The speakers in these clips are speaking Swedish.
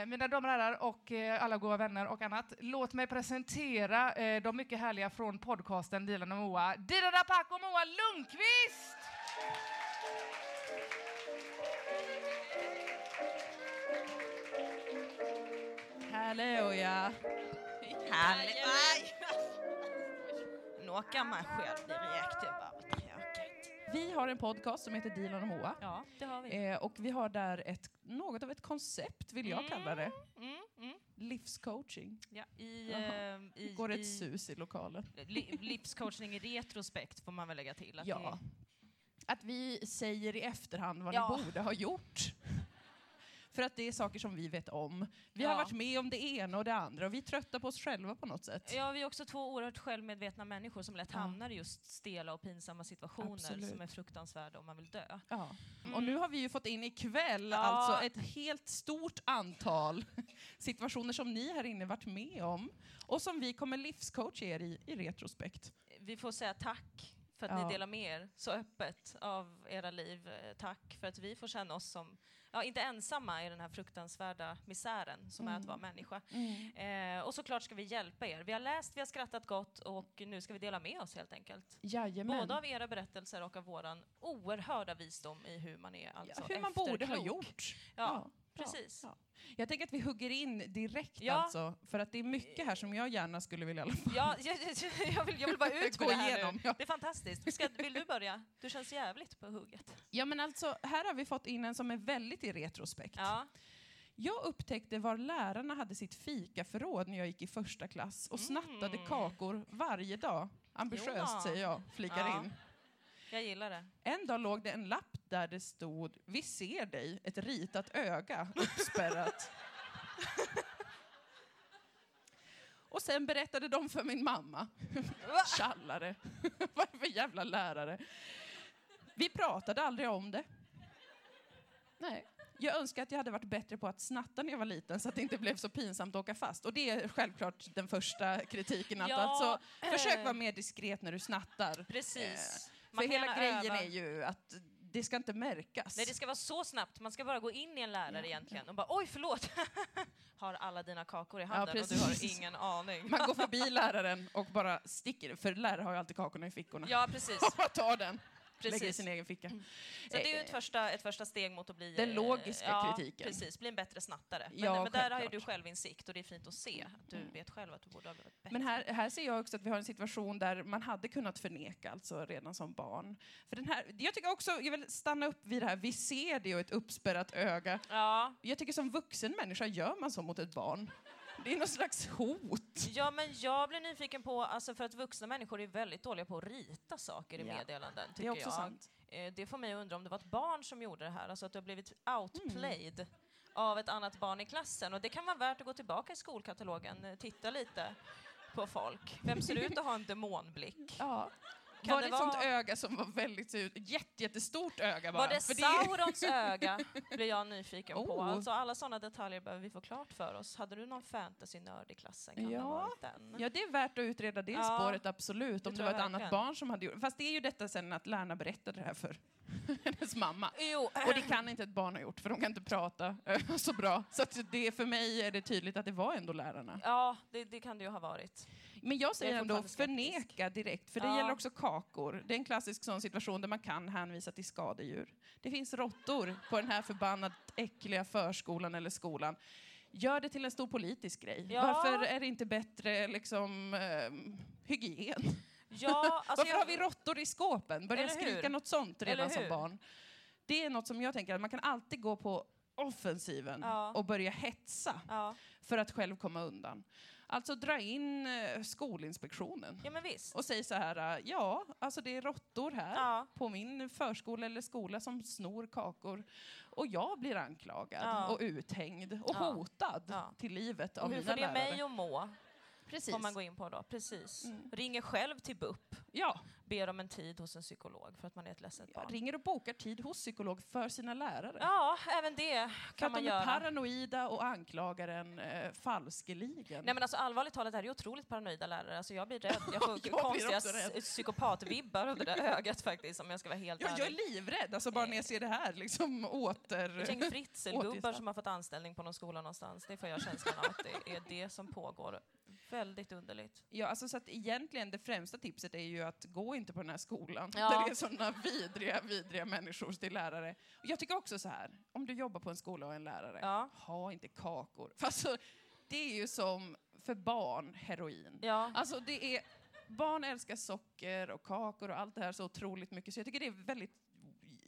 Eh, mina damer och herrar och eh, alla goda vänner och annat. Låt mig presentera eh, de mycket härliga från podcasten Dilan och Moa. Dilan Apak och Moa Lundqvist! Hallå ja. Härligt. Nu åker man själv direkt. Det. Vi har en podcast som heter Dilan och Moa. Ja, det har vi. Eh, och vi har där ett, något av ett koncept, vill jag kalla det. Mm, mm. Livscoaching. Ja, i, eh, i, Går ett i sus i lokalen. li, livscoachning i retrospekt får man väl lägga till. Att Ja. Att vi säger i efterhand vad Ja. ni borde ha gjort. För att det är saker som vi vet om. Vi har Ja. varit med om det ena och det andra och vi är trötta på oss själva på något sätt. Ja, vi är också två oerhört självmedvetna människor som lätt Ja. hamnar i just stela och pinsamma situationer Absolut. som är fruktansvärda om man vill dö. Ja. Och nu har vi ju fått in ikväll Ja. alltså ett helt stort antal situationer som ni här inne varit med om och som vi kommer livscoacha er i, i retrospekt. Vi får säga tack för att Ja. ni delar med er så öppet av era liv. Eh, Tack för att vi får känna oss som, ja, inte ensamma i den här fruktansvärda misären som är att vara människa. Eh, och såklart ska vi hjälpa er. Vi har läst, vi har skrattat gott och nu ska vi dela med oss helt enkelt. Jajamän. Både av era berättelser och av våran oerhörda visdom i hur man är alltså ja, hur man borde ha gjort. Ja, precis. Ja. Jag tänker att vi hugger in direkt Ja. alltså, för att det är mycket här som jag gärna skulle vilja. Ja, jag, jag, vill, jag vill bara ut med det här igenom, nu. Det är fantastiskt. Ska, vill du börja? Du känns jävligt på hugget. Ja men alltså, här har vi fått in en som är väldigt i retrospekt. Ja. Jag upptäckte var lärarna hade sitt fikaförråd när jag gick i första klass och snattade kakor varje dag. Ambitiöst Mm. Säger jag, flikar in. Jag gillar det. En dag låg det en lapp där det stod Vi ser dig, ett ritat öga uppspärrat. och sen berättade de för min mamma. Tjallare. Vad är det för jävla lärare? Vi pratade aldrig om det. Nej. Jag önskar att jag hade varit bättre på att snatta när jag var liten så att det inte blev så pinsamt att åka fast. Och det är självklart den första kritiken. Att Ja, alltså, försök eh. vara mer diskret när du snattar. Precis. Man För hela grejen öva. är ju att det ska inte märkas. Nej, det ska vara så snabbt. Man ska bara gå in i en lärare egentligen och bara oj, förlåt. har alla dina kakor i handen och du har ingen aning. Man går förbi läraren och bara sticker, för lärare har ju alltid kakorna i fickorna. Ja, precis. Och tar den, lägger i Precis. sin egen ficka. Så det är ju ett första, ett första steg mot att bli... Den eh, logiska ja, kritiken. precis. Bli en bättre snattare. Men, Ja, men där har ju du självinsikt och det är fint att se att du vet själv att du borde ha blivit bättre. Men här, här ser jag också att vi har en situation där man hade kunnat förneka alltså redan som barn. För den här, jag tycker också, jag vill stanna upp vid det här, vi ser det och ett uppspärrat öga. Ja, Jag tycker som vuxen människa gör man så mot ett barn. Det är någon slags hot. Ja, men jag blir nyfiken på, alltså för att vuxna människor är väldigt dåliga på att rita saker i Ja. meddelanden, Det är tycker också jag. sant. Eh, Det får mig att undra om det var ett barn som gjorde det här, alltså att du har blivit outplayed Mm. av ett annat barn i klassen. Och det kan vara värt att gå tillbaka i skolkatalogen, eh, titta lite på folk. Vem ser ut att ha en demonblick? Ja. Kan var det det ett sånt öga som var väldigt, jätte, jättestort öga bara? Var det För Saurons öga? Blir jag nyfiken på. Oh. Alltså alla sådana detaljer behöver vi få klart för oss. Hade du någon fantasy-nörd i klassen? Kan det Ja. den? Ja, det är värt att utreda det Ja, spåret, absolut. Om det det, var ett annat verkligen. barn som hade gjort Fast det är ju detta sen att lärarna berättade det här för hennes mamma. Jo, Och det kan inte ett barn ha gjort, för de kan inte prata eh, så bra. Så det, för mig är det tydligt att det var ändå lärarna. Ja, det, det kan det ju ha varit. Men jag säger ändå förneka direkt, för det Ja. gäller också kakor. Det är en klassisk sån situation där man kan hänvisa till skadedjur. Det finns råttor på den här förbannat äckliga förskolan eller skolan. Gör det till en stor politisk grej. Ja. Varför är det inte bättre liksom, eh, hygien? Ja, alltså Varför jag, har vi råttor i skåpen? Börja skrika något sånt redan som barn. Det är något som jag tänker att man kan alltid gå på offensiven Ja. och börja hetsa Ja. för att själv komma undan. Alltså dra in eh, Skolinspektionen ja, men visst. och säg så här, eh, ja, alltså det är råttor här Ja. på min förskola eller skola som snor kakor och jag blir anklagad Ja. och uthängd och Ja. hotad till livet av Och hur mina får det lärare. mig att må? Precis. Får man gå in på då. Precis. Ringer själv till BUP. Ja, ber om en tid hos en psykolog för att man är ett ledset Ja, barn. ringer och bokar tid hos psykolog för sina lärare. Ja, även det för kan att man de är göra. paranoida och anklagar en eh, falskeligen. Nej men alltså allvarligt talat är det otroligt paranoida lärare. Alltså jag blir rädd. Jag får Jag konstiga psykopatvibbar av det där ögat faktiskt om jag ska vara helt Ja, jag ärlig. är livrädd, alltså bara när jag ser det här liksom åter... Ett gäng fritzelgubbar som har fått anställning på någon skola någonstans. Det får jag känslan av att det är det som pågår. Väldigt underligt. Ja, alltså så att egentligen det främsta tipset är ju att gå inte på den här skolan Ja. där det är sådana vidriga, vidriga människor till lärare. Och jag tycker också så här, om du jobbar på en skola och är en lärare, Ja. ha inte kakor. För alltså, det är ju som för barn, heroin. Ja. Alltså det är, barn älskar socker och kakor och allt det här så otroligt mycket så jag tycker det är väldigt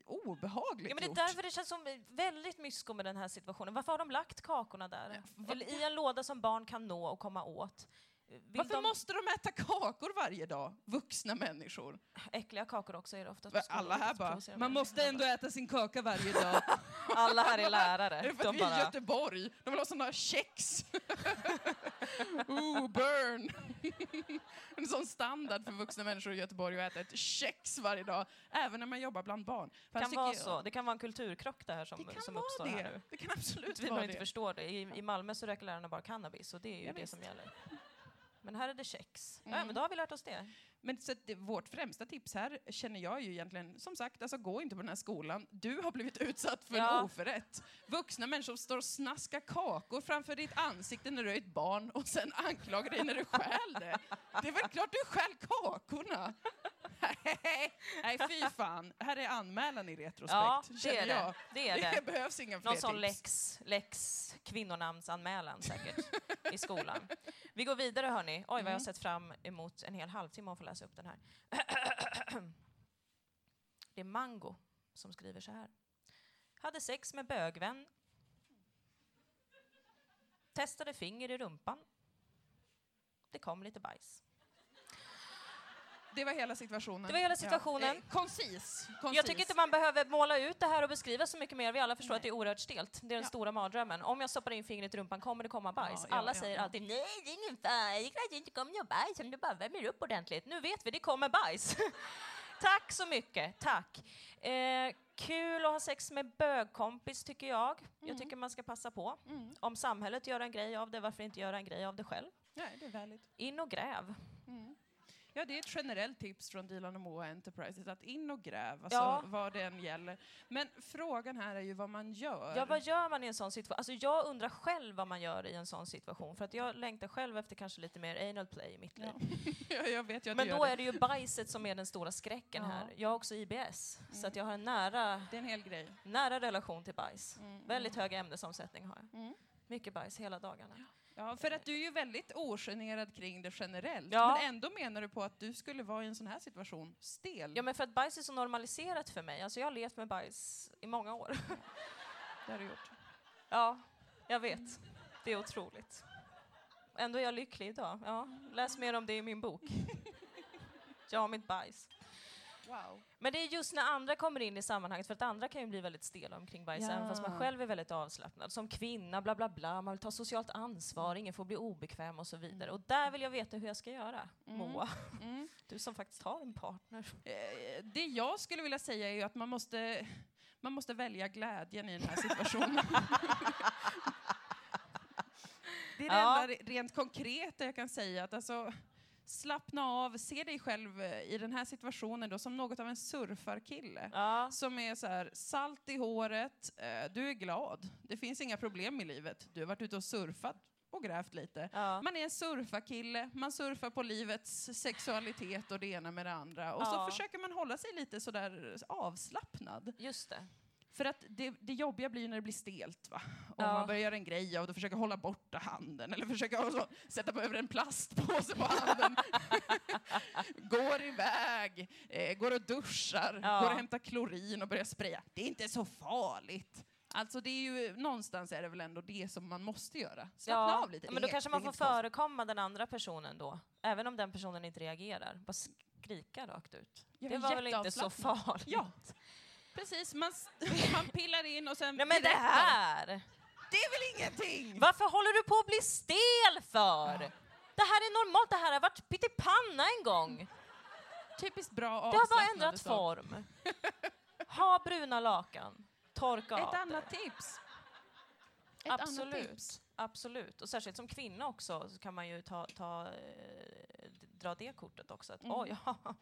obehagligt Ja, men det är därför det känns som väldigt mysko med den här situationen. Varför har de lagt kakorna där? Eller i en låda som barn kan nå och komma åt. Vill Varför de, måste de äta kakor varje dag? Vuxna människor. Äckliga kakor också är det oftast. Alla här bara, man måste ändå äta sin kaka varje dag. Alla här är Är lärare. det för att De vi är i bara, Göteborg? De vill ha såna kex. Ooh, burn! en sån standard för vuxna människor i Göteborg att äta ett kex varje dag, även när man jobbar bland barn. Fast kan vara jag- så. Det kan vara en kulturkrock det här som, Det som uppstår här det. nu. Det kan absolut Vi vara bara inte det. förstår det. I, I Malmö så röker lärarna bara cannabis och det är ju Ja, det visst. som gäller. Men här är det kex. Ja, Mm. men då har vi lärt oss det. Men så det, vårt främsta tips här känner jag ju egentligen, som sagt, alltså gå inte på den här skolan. Du har blivit utsatt för Ja. en oförrätt. Vuxna människor står och snaskar kakor framför ditt ansikte när du är ett barn och sen anklagar dig när du stjäl det. Det är väl klart du stjäl kakorna? Nej, fy fan. Här är anmälan i retrospekt, Ja, det är det. jag. Det är Det det. behövs inga fler Någon sån tips. lex, lex kvinnonamnsanmälan säkert i skolan. Vi går vidare hörni. Oj vad jag har Mm. sett fram emot en hel halvtimme att få läsa upp den här. Det är Mango som skriver så här. Hade sex med bögvän. Testade finger i rumpan. Det kom lite bajs. Det var hela situationen. Det var hela situationen. Ja. Eh, koncis. koncis. Jag tycker inte man behöver måla ut det här och beskriva så mycket mer. Vi alla förstår att det är oerhört stelt. Det är den Ja. stora mardrömmen. Om jag stoppar in fingret i rumpan kommer det komma bajs. Ja, alla säger alltid nej, det är ingen fara. Det är klart det inte kommer bajs om du bara värmer upp ordentligt. Nu vet vi, det kommer bajs. Tack så mycket. Tack. Eh, kul att ha sex med bögkompis tycker jag. Jag tycker man ska passa på. Mm. Om samhället gör en grej av det, varför inte göra en grej av det själv? Nej, det är väldigt. In och gräv. Mm. Ja, det är ett generellt tips från Dilan och Moa Enterprises, att in och gräv, alltså Ja. vad det än gäller. Men frågan här är ju vad man gör. Ja, vad gör man i en sån situation? Alltså jag undrar själv vad man gör i en sån situation. För att jag längtar själv efter kanske lite mer anal play i mitt liv. Ja. ja, jag vet ju att Men då det. är det ju bajset som är den stora skräcken Ja. här. Jag har också IBS, så Mm. att jag har en nära, Det är en hel grej. nära relation till bajs. Mm, Väldigt hög ämnesomsättning har jag. Mm. Mycket bajs hela dagarna. Ja, för att du är ju väldigt ogenerad kring det generellt. Ja. Men ändå menar du på att du skulle vara i en sån här situation stel. Ja, men för att bajs är så normaliserat för mig. Alltså jag har levt med bajs i många år. Det har du gjort. Ja, jag vet. Det är otroligt. Ändå är jag lycklig idag. Ja, läs mer om det i min bok. Jag och mitt bajs. Wow. Men det är just när andra kommer in i sammanhanget, för att andra kan ju bli väldigt stela omkring bajs, Ja. även fast man själv är väldigt avslappnad. Som kvinna, bla bla bla, man vill ta socialt ansvar, ingen får bli obekväm och så vidare. Och där vill jag veta hur jag ska göra, Mm. Moa. Mm. Du som faktiskt har en partner. Eh, Det jag skulle vilja säga är ju att man måste, man måste välja glädjen i den här situationen. det är det Ja. enda re- rent konkreta jag kan säga. Att alltså, slappna av, se dig själv eh, i den här situationen då som något av en surfarkille. Ja. Som är så här, salt i håret, eh, du är glad, det finns inga problem i livet. Du har varit ute och surfat och grävt lite. Ja. Man är en surfarkille, man surfar på livets sexualitet och det ena med det andra. Och Ja. så försöker man hålla sig lite sådär avslappnad. Just det. För att det, det jobbiga blir ju när det blir stelt. Va? Om Ja. man börjar göra en grej av det och försöker hålla borta handen eller försöker så, sätta på över en plastpåse på handen. går iväg, eh, går och duschar, Ja. går och hämtar klorin och börjar spraya. Det är inte så farligt. Alltså det är ju, någonstans är det väl ändå det som man måste göra. Slappna av lite. Ja, men då kanske man får förekomma den andra personen då, även om den personen inte reagerar. Bara skrika rakt ut. Ja, det var väl inte så farligt? Ja, precis. Man, man pillar in och sen Nej men det här! Det är väl ingenting? Varför håller du på att bli stel för? Det här är normalt, det här har varit pyttipanna en gång. Typiskt bra Det har bara ändrat sak. form. Ha bruna lakan. Torka av Ett det. annat tips. Ett annat Absolut. tips. Absolut. Och särskilt som kvinna också så kan man ju ta, ta, eh, dra det kortet också. Att, Mm. oj, ja,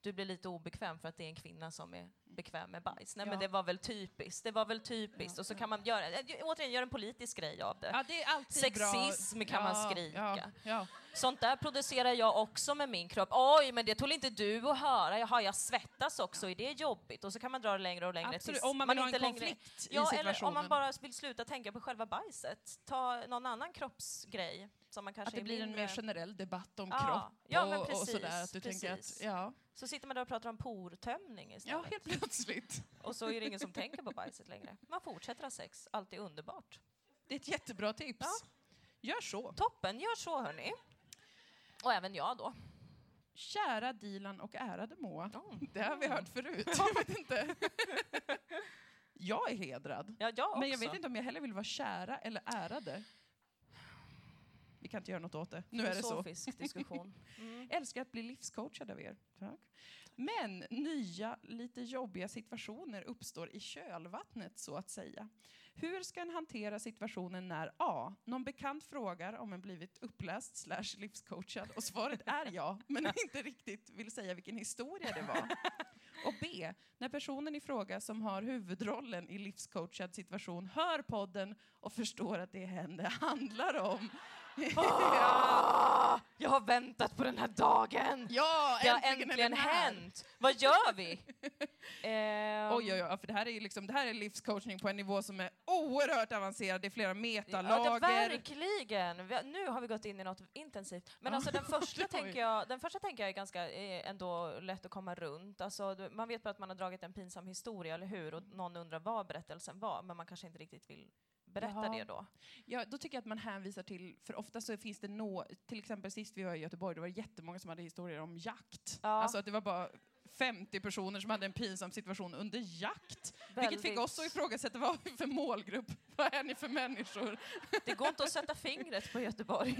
du blir lite obekväm för att det är en kvinna som är bekväm med bajs. Nej Ja. men det var väl typiskt. Det var väl typiskt. Och så kan man göra, återigen göra en politisk grej av det. Ja, det är alltid bra. Sexism kan man Ja, skrika. Ja, ja. Sånt där producerar jag också med min kropp. Oj, men det tål inte du att höra. Jaha, jag svettas också. Är det jobbigt? Och så kan man dra det längre och längre Absolut. Om man vill ha en längre... konflikt i Ja, situationen. eller om man bara vill sluta tänka på själva bajset. Ta någon annan kroppsgrej som man kanske att det blir en mer generell debatt om Ja, kropp ja, och, och precis, sådär. Att du tänker att, precis. ja, Så sitter man där och pratar om portömning ja, istället. helt plötsligt. Och så är det ingen som tänker på bajset längre. Man fortsätter ha sex, allt är underbart. Det är ett jättebra tips. Ja. Gör så. Toppen, gör så hörni. Och även jag då. Kära Dilan och ärade Moa. Oh. Det har vi hört förut. Jag vet inte. Jag är hedrad. Ja, jag också. Men jag vet inte om jag heller vill vara kära eller ärade. Vi kan inte göra något åt det. Nu är det så. Diskussion. Mm. Älskar att bli livscoachad av er. Tack. Men nya, lite jobbiga situationer uppstår i kölvattnet så att säga. Hur ska en hantera situationen när A. Någon bekant frågar om en blivit uppläst slash livscoachad och svaret är ja, men inte riktigt vill säga vilken historia det var. Och B. När personen i fråga som har huvudrollen i livscoachad situation hör podden och förstår att det är henne det handlar om. Ah, jag har väntat på den här dagen! Ja, Det har äntligen, är äntligen hänt! Vad gör vi? Ehm, Oj, oj, oj, för det här är liksom, det här är livscoachning på en nivå som är oerhört avancerad. Det är flera Ja, metalager. det, verkligen! Har, nu har vi gått in i något intensivt. Men Ja, alltså den första, tänker jag, den första tänker jag är ganska eh, ändå lätt att komma runt. Alltså, man vet bara att man har dragit en pinsam historia, eller hur? Och någon undrar vad berättelsen var, men man kanske inte riktigt vill berätta Ja. det då. Ja, då tycker jag att man hänvisar till, för ofta så finns det nå, till exempel sist vi var i Göteborg, då var det jättemånga som hade historier om jakt. Ja. Alltså att det var bara 50 personer som hade en pinsam situation under jakt. Vilket fick Väldigt- oss att ifrågasätta vad vi för målgrupp? Vad är ni för människor? Det går inte att sätta fingret på Göteborg,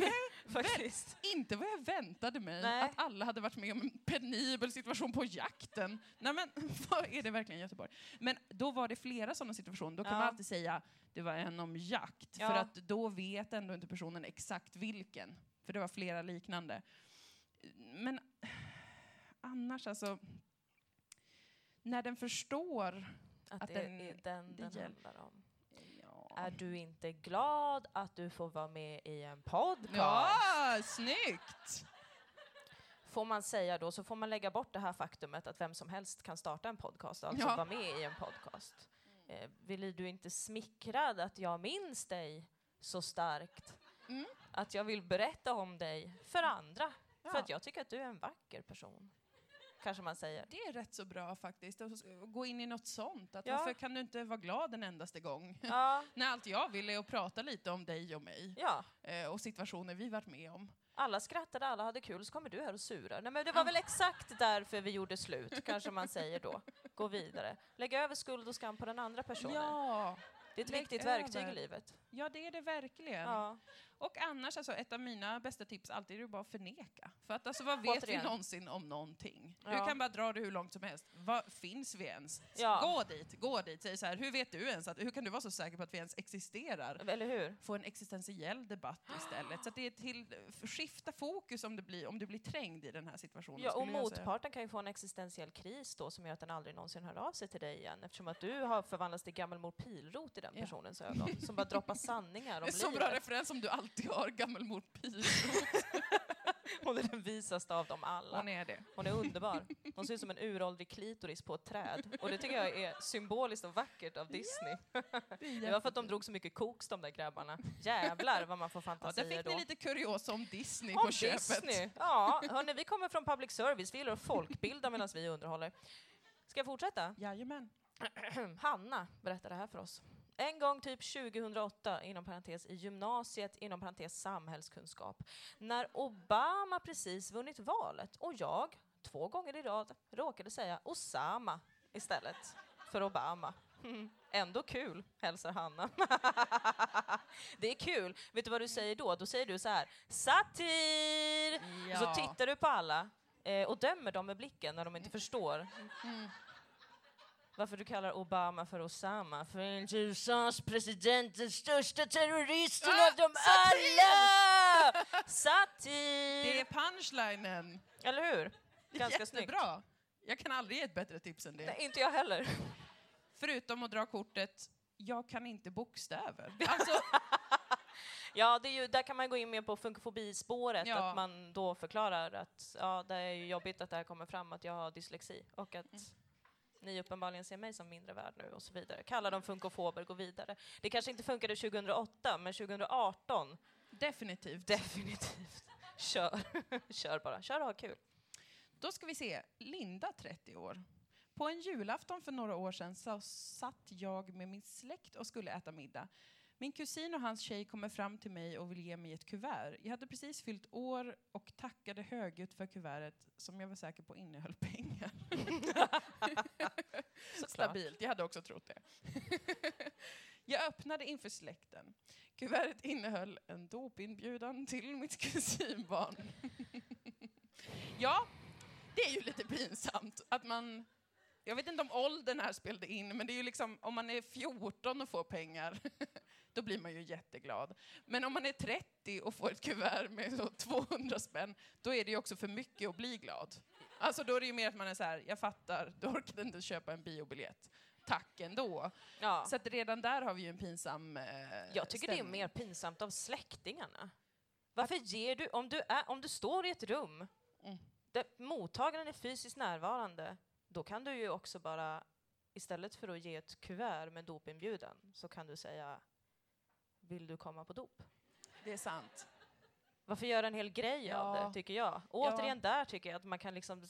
faktiskt. Inte vad jag väntade mig, Nej. att alla hade varit med om en penibel situation på jakten. Nej men, vad är det verkligen Göteborg? Men då var det flera sådana situationer, då kan Ja. man alltid säga det var en om jakt, för Ja. att då vet ändå inte personen exakt vilken. För det var flera liknande. Men annars alltså, när den förstår Att, Att det den- är den det den handlar om. Ja, Är du inte glad att du får vara med i en podcast? ja snyggt! Får man säga då, så får man lägga bort det här faktumet att vem som helst kan starta en podcast, alltså Ja. vara med i en podcast. Eh, Vill du inte smickrad att jag minns dig så starkt? Mm. Att jag vill berätta om dig för andra? Ja. För att jag tycker att du är en vacker person. Kanske man säger. Det är rätt så bra faktiskt, att gå in i något sånt. Att Ja. Varför kan du inte vara glad en endaste gång? Ja, När allt jag vill är att prata lite om dig och mig ja. eh, och situationer vi varit med om. Alla skrattade, alla hade kul, så kommer du här och surar. Nej men det var väl exakt därför vi gjorde slut, kanske man säger då. Gå vidare. Lägg över skuld och skam på den andra personen. Ja, det är ett lägg viktigt över. verktyg i livet. Ja, det är det verkligen. Ja. Och annars, alltså, ett av mina bästa tips alltid är ju bara att förneka. För att alltså, vad vet Återigen. vi någonsin om någonting? Du Ja. kan bara dra det hur långt som helst. Vad finns vi ens? Ja. Gå dit, gå dit. Säg så här, hur vet du ens att, hur kan du vara så säker på att vi ens existerar? Eller hur? Få en existentiell debatt istället. Så att det är till, skifta fokus om, det blir, om du blir trängd i den här situationen. Ja, och motparten kan ju få en existentiell kris då som gör att den aldrig någonsin hör av sig till dig igen eftersom att du har förvandlats till gammelmor pilrot i den personens ögon som bara droppar sanningar Det om är så bra livet. referens om du alltid har gammelmor Pilot. Hon är den visaste av dem alla. Hon är det. Hon är underbar. Hon ser ut som en uråldrig klitoris på ett träd. Och det tycker jag är symboliskt och vackert av Disney. Det var för att de drog så mycket koks de där grabbarna. Jävlar vad man får Ja, där fantasier fick då. ni lite kuriosa om Disney Om på köpet. Disney! Ja, hörni, vi kommer från public service. Vi gillar att folkbilda medan vi underhåller. Ska jag fortsätta? Jajamän. Hanna berättade det här för oss. En gång typ 2008, inom parentes i gymnasiet, inom parentes samhällskunskap, när Obama precis vunnit valet och jag, två gånger i rad, råkade säga Osama istället för Obama. Mm. Ändå kul, hälsar Hanna. det är kul. Vet du vad du säger då? Då säger du så här, satir! Och så tittar du på alla. eh, och dömer dem med blicken när de inte förstår Mm. Varför du kallar Obama för Osama. För inte USAs president den största terroristen Ah, av dem satir! alla! Satir! Det är punchlinen. Eller hur? Ganska snyggt. Jättebra. Jag kan aldrig ge ett bättre tips än det. Nej, inte jag heller. Förutom att dra kortet, jag kan inte bokstäver. Alltså, Ja, det är ju, där kan man gå in mer på funkofobispåret, Ja. att man då förklarar att ja, det är jobbigt att det här kommer fram, att jag har dyslexi och att Mm. Ni uppenbarligen ser mig som mindre värd nu och så vidare. Kalla dem funkofober, gå vidare. Det kanske inte funkade 2008, men 2018 definitivt. definitivt. Kör. Kör bara. Kör och ha kul. Då ska vi se, Linda 30 år. På en julafton för några år sedan så satt jag med min släkt och skulle äta middag. Min kusin och hans tjej kommer fram till mig och vill ge mig ett kuvert. Jag hade precis fyllt år och tackade högljutt för kuvertet som jag var säker på innehöll pengar. Stabilt, jag hade också trott det. jag öppnade inför släkten. Kuvertet innehöll en dopinbjudan till mitt kusinbarn. ja, det är ju lite pinsamt att man... Jag vet inte om åldern här spelade in, men det är ju liksom om man är 14 och får pengar, då blir man ju jätteglad. Men om man är 30 och får ett kuvert med så 200 spänn, då är det ju också för mycket att bli glad. Alltså då är det ju mer att man är så här, jag fattar, du orkade inte köpa en biobiljett. Tack ändå. Ja. Så att redan där har vi ju en pinsam eh, Jag tycker det är stämning. mer pinsamt av släktingarna. Varför ger du, om du, är, om du står i ett rum Mm. där mottagaren är fysiskt närvarande, då kan du ju också bara, istället för att ge ett kuvert med dopinbjudan, så kan du säga vill du komma på dop? Det är sant. Varför göra en hel grej av Ja. det, tycker jag? Och Ja. återigen där tycker jag att man kan liksom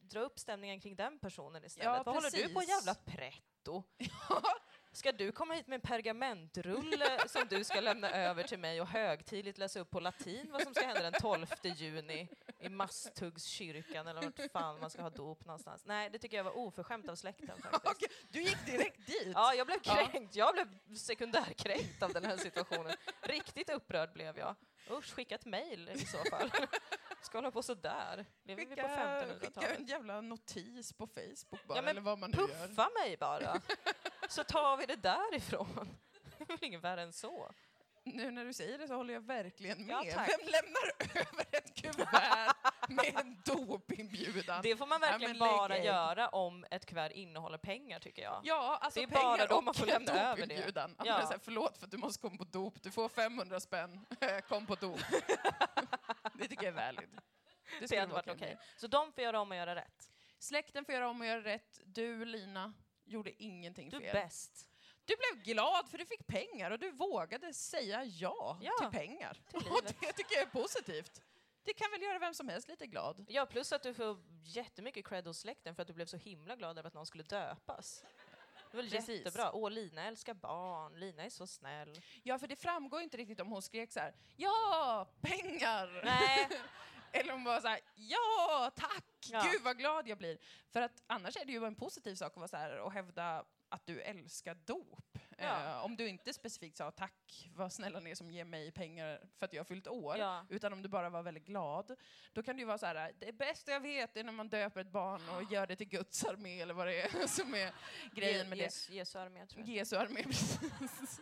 dra upp stämningen kring den personen istället. Ja, Vad håller du på precis. jävla pretto? Ska du komma hit med en pergamentrulle som du ska lämna över till mig och högtidligt läsa upp på latin vad som ska hända den 12 juni i Masthuggskyrkan eller vart fan man ska ha dop någonstans? Nej, det tycker jag var oförskämt av släkten faktiskt. Okej, du gick direkt dit. Ja, jag blev kränkt. Jag blev sekundärkränkt av den här situationen. Riktigt upprörd blev jag. Usch, skicka ett mejl i så fall. Ska hålla på sådär? Lever vi på Skicka, skicka 1500-talet? en jävla notis på Facebook bara, Ja, eller vad man nu gör. Puffa mig bara, så tar vi det därifrån. Det är väl inget värre än så. Nu när du säger det så håller jag verkligen med. Ja. Vem lämnar över ett kuvert med en dopinbjudan? Det får man Ja, verkligen men bara göra om ett kuvert innehåller pengar, tycker jag. Ja, alltså Det är bara pengar då och man får lämna över det. Ja. man är så här, förlåt för att du måste komma på dop, du får 500 spänn, kom på dop. det tycker jag är valid. Det Det hade varit okej med. Så de får göra om och göra rätt. Släkten får göra om och göra rätt. Du, Lina, gjorde ingenting Du är fel. bäst. Du blev glad för du fick pengar och du vågade säga ja, Ja, till pengar. till och det tycker jag är positivt. Det kan väl göra vem som helst lite glad. Ja, plus att du får jättemycket cred hos släkten för att du blev så himla glad över att någon skulle döpas. Det var Precis. jättebra. Åh, Lina älskar barn. Lina är så snäll. Ja, för det framgår inte riktigt om hon skrek så här, ja, pengar! Nej, Eller om hon var så här, ja, tack! Ja. Gud vad glad jag blir. För att annars är det ju en positiv sak att vara så här och hävda att du älskar dop. Ja. Eh, om du inte specifikt sa tack, vad snälla ni är som ger mig pengar för att jag har fyllt år. Ja. Utan om du bara var väldigt glad. Då kan det ju vara så här, det bästa jag vet är när man döper ett barn och gör det till Guds armé eller vad det är som är grejen med det. Jesu, Jesu armé, tror jag. Jesu armé, precis.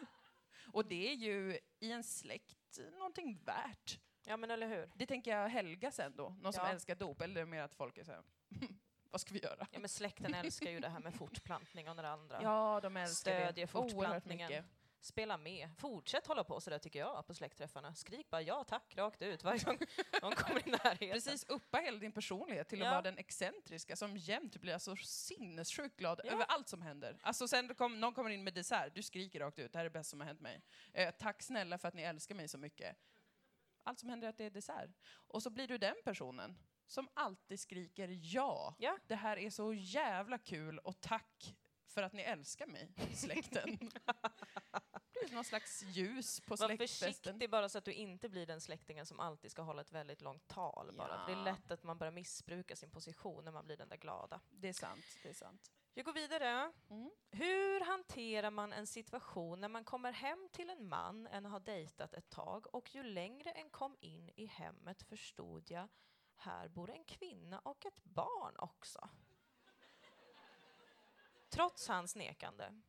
Och det är ju i en släkt någonting värt. Ja, men eller hur? Det tänker jag helga sen då, någon som Ja. älskar dop, eller mer att folk är så här, vad ska vi göra? Ja, men släkten älskar ju det här med fortplantning och det andra. Ja, de älskar Stödjer det fortplantningen. mycket. Spela med. Fortsätt hålla på sådär tycker jag på släktträffarna. Skrik bara ja tack rakt ut varje gång någon kommer i närheten. Precis, uppa hela din personlighet till att Ja. vara den excentriska som jämt blir så sinnessjukt glad Ja. över allt som händer. Alltså sen kom, någon kommer in med dessert, du skriker rakt ut, det här är det bästa som har hänt mig. Eh, tack snälla för att ni älskar mig så mycket. Allt som händer är att det är dessert. Och så blir du den personen som alltid skriker ja. Ja. Det här är så jävla kul och tack för att ni älskar mig, släkten. det blir någon slags ljus på Var släktfesten. försiktig bara så att du inte blir den släktingen som alltid ska hålla ett väldigt långt tal bara. För det är Ja. lätt att man börjar missbruka sin position när man blir den där glada. Det är sant, det är sant. Jag går vidare. Mm. Hur hanterar man en situation när man kommer hem till en man en har dejtat ett tag och ju längre en kom in i hemmet förstod jag här bor en kvinna och ett barn också. Trots hans nekande.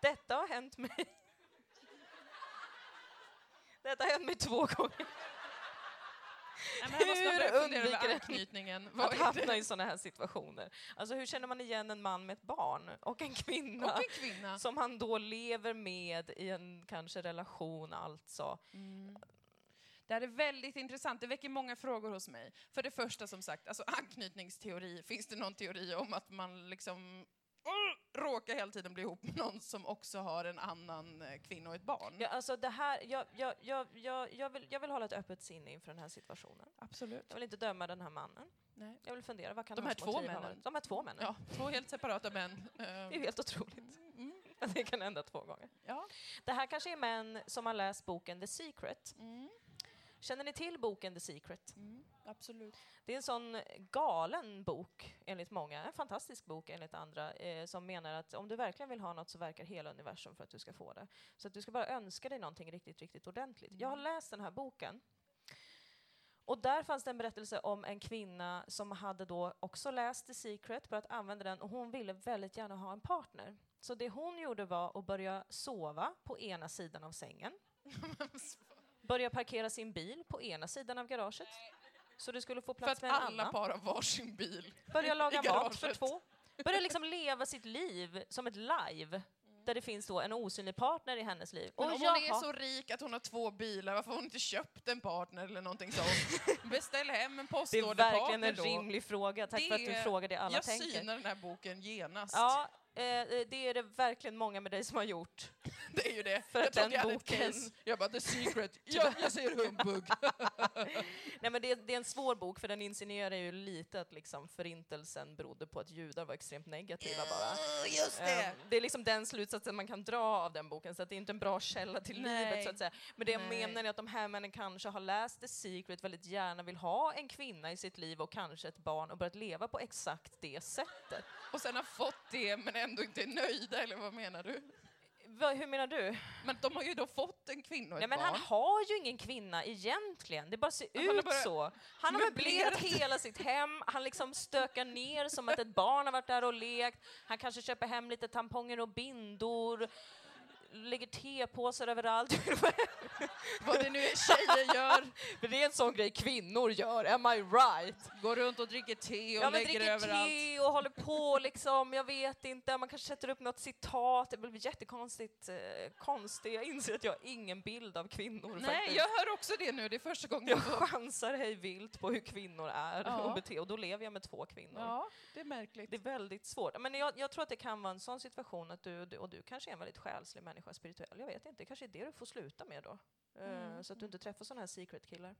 Detta har hänt mig. Detta har hänt mig två gånger. Nej, Hur undviker anknytningen. Att hamna i sådana här situationer. Alltså hur känner man igen en man med ett barn och en kvinna? Och en kvinna. som han då lever med i en kanske relation alltså. Mm. Det här är väldigt intressant. Det väcker många frågor hos mig. För det första, som sagt, alltså anknytningsteori. Finns det någon teori om att man liksom råkar hela tiden bli ihop med någon som också har en annan eh, kvinna och ett barn? Ja, alltså det här, jag, jag, jag, jag, jag, vill, jag vill hålla ett öppet sinne inför den här situationen. Absolut. Jag vill inte döma den här mannen. Nej. Jag vill fundera, vad kan De här två männen? De här två männen. Ja, två helt separata män. Det är helt otroligt mm, det kan hända två gånger. ja. Det här kanske är män som har läst boken The Secret. Mm, Känner ni till boken The Secret? mm, absolut. Det är en sån galen bok, enligt många. En fantastisk bok, enligt andra, eh, som menar att om du verkligen vill ha något så verkar hela universum för att du ska få det. Så att du ska bara önska dig någonting riktigt, riktigt ordentligt. Jag har läst den här boken. Och där fanns det en berättelse om en kvinna som hade då också läst The Secret, börjat använda den, och hon ville väldigt gärna ha en partner. Så det hon gjorde var att börja sova på ena sidan av sängen. Börja parkera sin bil på ena sidan av garaget. Så det skulle få För plats att med en alla annan. par har varsin bil. Börja laga mat för två. Börja liksom leva sitt liv som ett live. Där det finns då en osynlig partner i hennes liv. Men Och om hon är så rik att hon har två bilar, varför har hon inte köpt en partner eller någonting sånt? Beställ hem en det är postorderpartner verkligen en då. rimlig fråga. Tack för att du Det- frågar det alla Jag tänker. synar den här boken genast. Ja, eh, det är det verkligen många med dig som har gjort. Det är ju det. För jag att den jag boken-. Jag bara, the secret. ja, jag säger humbug. Nej, men det, är- det är en svår bok för den insinuerar ju lite att liksom förintelsen berodde på att judar var extremt negativa bara. Just Ehm, det är liksom den slutsatsen man kan dra av den boken, så att det är inte en bra källa till Nej. livet så att säga. Men det jag Nej. menar är att de här männen kanske har läst The Secret, väldigt gärna vill ha en kvinna i sitt liv och kanske ett barn och börjat leva på exakt det sättet. Och sen har fått det men ändå inte är nöjda, eller vad menar du? Va, hur menar du? Men de har ju då fått en kvinna och Nej, ett men barn. han har ju ingen kvinna egentligen, det bara ser Han ut bara så. Han har möblerat hela sitt hem, han liksom stökar ner som att ett barn har varit där och lekt. Han kanske köper hem lite tamponger och bindor, lägger tepåsar överallt. Vad det nu är tjejer gör. För det är en sån grej kvinnor gör, am I right? Går runt och dricker te och Ja men lägger dricker överallt. te och håller på liksom, jag vet inte, man kanske sätter upp något citat, det blir jättekonstigt eh, konstigt. Jag inser att jag har ingen bild av kvinnor Nej, faktiskt. jag hör också det nu. Det är första gången Jag chansar hej vilt på hur kvinnor är Ja. och beter och då lever jag med två kvinnor. Ja, det är märkligt. Det är väldigt svårt. Men jag, jag tror att det kan vara en sån situation att du, du- och du kanske är en väldigt själslig människa, spirituell, jag vet inte, det kanske är det du får sluta med då. Eh, Mm, Så att du inte träffar såna här secret killar.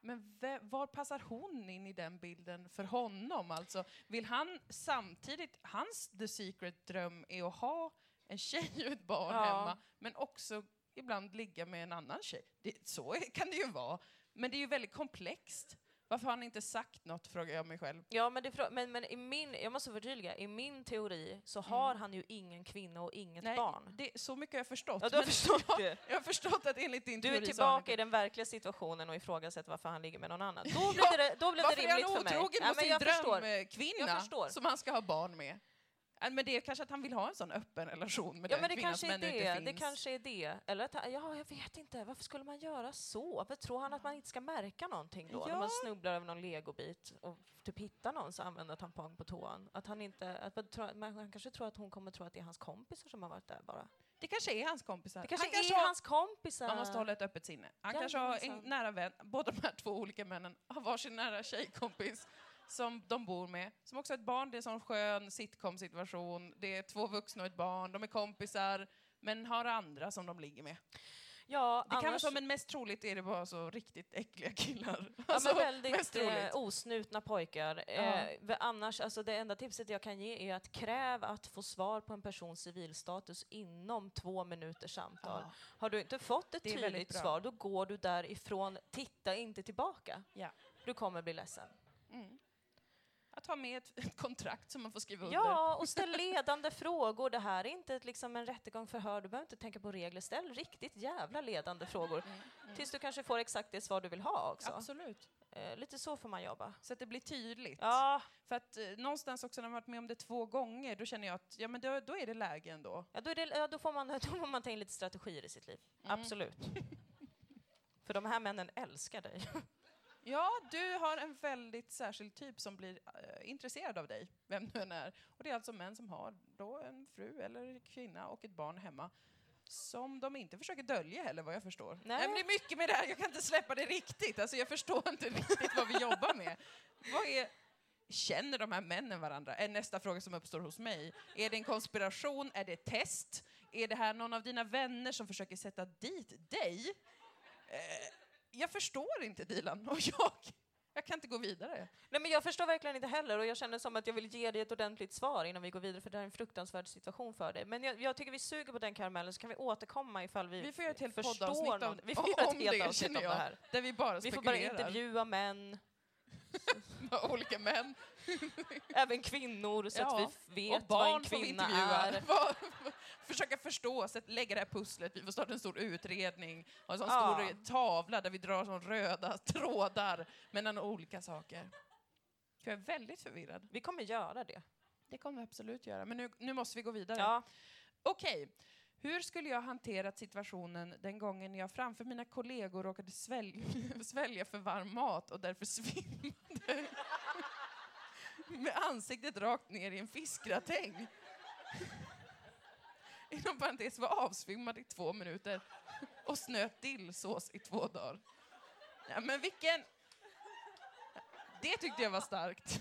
Men var passar hon in i den bilden för honom? Alltså, vill han samtidigt, hans the secret dröm är att ha en tjej och ett barn Ja. hemma, men också ibland ligga med en annan tjej. Det, så är- kan det ju vara. Men det är ju väldigt komplext. Varför har han inte sagt något, frågar jag mig själv. Ja, men, det, men, men i min, jag måste förtydliga, i min teori så har han ju ingen kvinna och inget Nej, barn. Det, så mycket har jag förstått. Ja, du har förstått jag, det. jag har förstått att enligt din Du teori är har han tillbaka i den verkliga situationen och ifrågasätter varför han ligger med någon annan. Då blev det, då blev det Varför är rimligt han för mig. otrogen Ja, mot men sin jag förstår. drömkvinna som han ska ha barn med? Men det är kanske att han vill ha en sån öppen relation med Ja den men det kvinnan kanske som är ännu det. inte Det finns. kanske är det. Eller att, han- ja, jag vet inte. Varför skulle man göra så? Varför tror han att man inte ska märka någonting då? När Ja. man snubblar över någon legobit och typ hittar någon som använder tampong på toan. Att han inte, att man, tror, man han kanske tror att hon kommer tro att det är hans kompisar som har varit där bara. Det kanske är hans kompisar. Det kanske han är har, hans kompisar. Man måste hålla ett öppet sinne. Han kanske har en Jajamensan. nära vän, båda de här två olika männen har varsin nära tjejkompis som de bor med, som också har ett barn. Det är en sån skön sitcom-situation. Det är två vuxna och ett barn, de är kompisar, men har andra som de ligger med. Ja, Det kan vara annars, så, men mest troligt är det bara så riktigt äckliga killar. ja, Alltså, väldigt eh, osnutna pojkar. Eh, v- annars, alltså det enda tipset jag kan ge är att kräv att få svar på en persons civilstatus inom två minuters samtal. Ja. Har du inte fått ett tydligt svar, då går du därifrån. Titta inte tillbaka. Ja. Du kommer bli ledsen. Mm. Att ha med ett, ett kontrakt som man får skriva under. Ja, och ställ ledande frågor. Det här är inte ett, liksom en rättegång förhör. Du behöver inte tänka på regler. Ställ riktigt jävla ledande frågor. Tills du kanske får exakt det svar du vill ha också. Absolut. Eh, lite så får man jobba. Så att det blir tydligt. Ja, För att eh, någonstans också när man varit med om det två gånger, då känner jag att ja, men då, då är det läge ändå. ja, då, det, ja då, får man, då får man ta in lite strategier i sitt liv. Mm. Absolut. För de här männen älskar dig. Ja, du har en väldigt särskild typ som blir eh, intresserad av dig, vem du än är. Och det är alltså män som har då en fru eller kvinna och ett barn hemma som de inte försöker dölja heller vad jag förstår. Nej. men det är mycket med det här, jag kan inte släppa det riktigt. Alltså jag förstår inte riktigt vad vi jobbar med. Vad är, känner de här männen varandra? Är nästa fråga som uppstår hos mig. Är det en konspiration? Är det ett test? Är det här någon av dina vänner som försöker sätta dit dig? Eh, jag förstår inte Dilan och jag, jag kan inte gå vidare. Nej, men jag förstår verkligen inte heller och jag känner som att jag vill ge dig ett ordentligt svar innan vi går vidare för det här är en fruktansvärd situation för dig. Men jag, jag tycker vi suger på den karamellen så kan vi återkomma ifall vi, Vi får göra ett helt förstår poddavsnitt om, Vi får om helt det, avsnitt om det här. Där vi bara Vi får bara spekulerar. intervjua män, olika män. även kvinnor så Ja, att vi och vet vad barn en får vi kvinna är. Vad- Försöka förstå, sätt, lägga det här pusslet. Vi får starta en stor utredning och en sån Ja. stor tavla där vi drar sån röda trådar mellan olika saker. Jag är väldigt förvirrad. Vi kommer göra det. Det kommer vi absolut göra, men nu, nu måste vi gå vidare. Ja. Okej, hur skulle jag hanterat situationen den gången jag framför mina kollegor råkade svälja, svälja för varm mat och därför svimmade med ansiktet rakt ner i en fiskgratäng? Inom parentes var avsvimmad i två minuter och snöt dillsås i två dagar. Ja, men vilken... Det tyckte jag var starkt.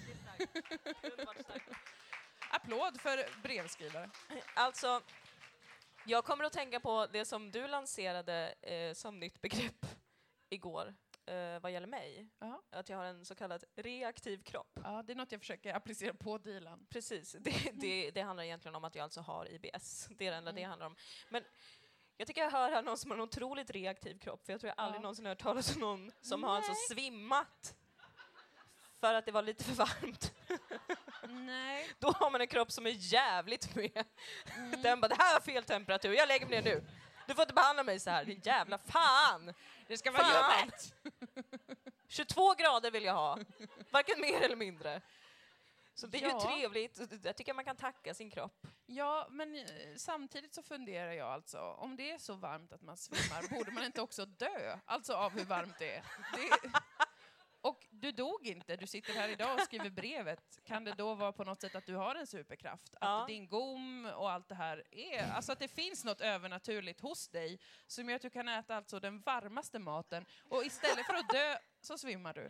Applåd för brevskrivare. Alltså, jag kommer att tänka på det som du lanserade eh, som nytt begrepp igår eh, vad gäller mig. Ja. Att jag har en så kallad reaktiv kropp. Ja, det är något jag försöker applicera på Dilan. Precis, det, det, det handlar egentligen om att jag alltså har IBS. Det är det enda det handlar om. Men jag tycker jag hör här någon som har en otroligt reaktiv kropp, för jag tror jag aldrig Ja. någonsin har hört talas om någon som har alltså Nej. svimmat för att det var lite för varmt. Nej. Då har man en kropp som är jävligt med. Den bara, det här var fel temperatur, jag lägger mig ner nu. Du får inte behandla mig så här, din jävla fan! Det ska vara ljummet. 22 grader vill jag ha, varken mer eller mindre. Så det är Ja. ju trevligt, jag tycker man kan tacka sin kropp. Ja, men eh, samtidigt så funderar jag alltså, om det är så varmt att man svimmar, borde man inte också dö? Alltså av hur varmt det är. Det, du dog inte, du sitter här idag och skriver brevet. Kan det då vara på något sätt att du har en superkraft? Att Ja. din gom och allt det här är, alltså att det finns något övernaturligt hos dig som gör att du kan äta alltså den varmaste maten och istället för att dö så svimmar du.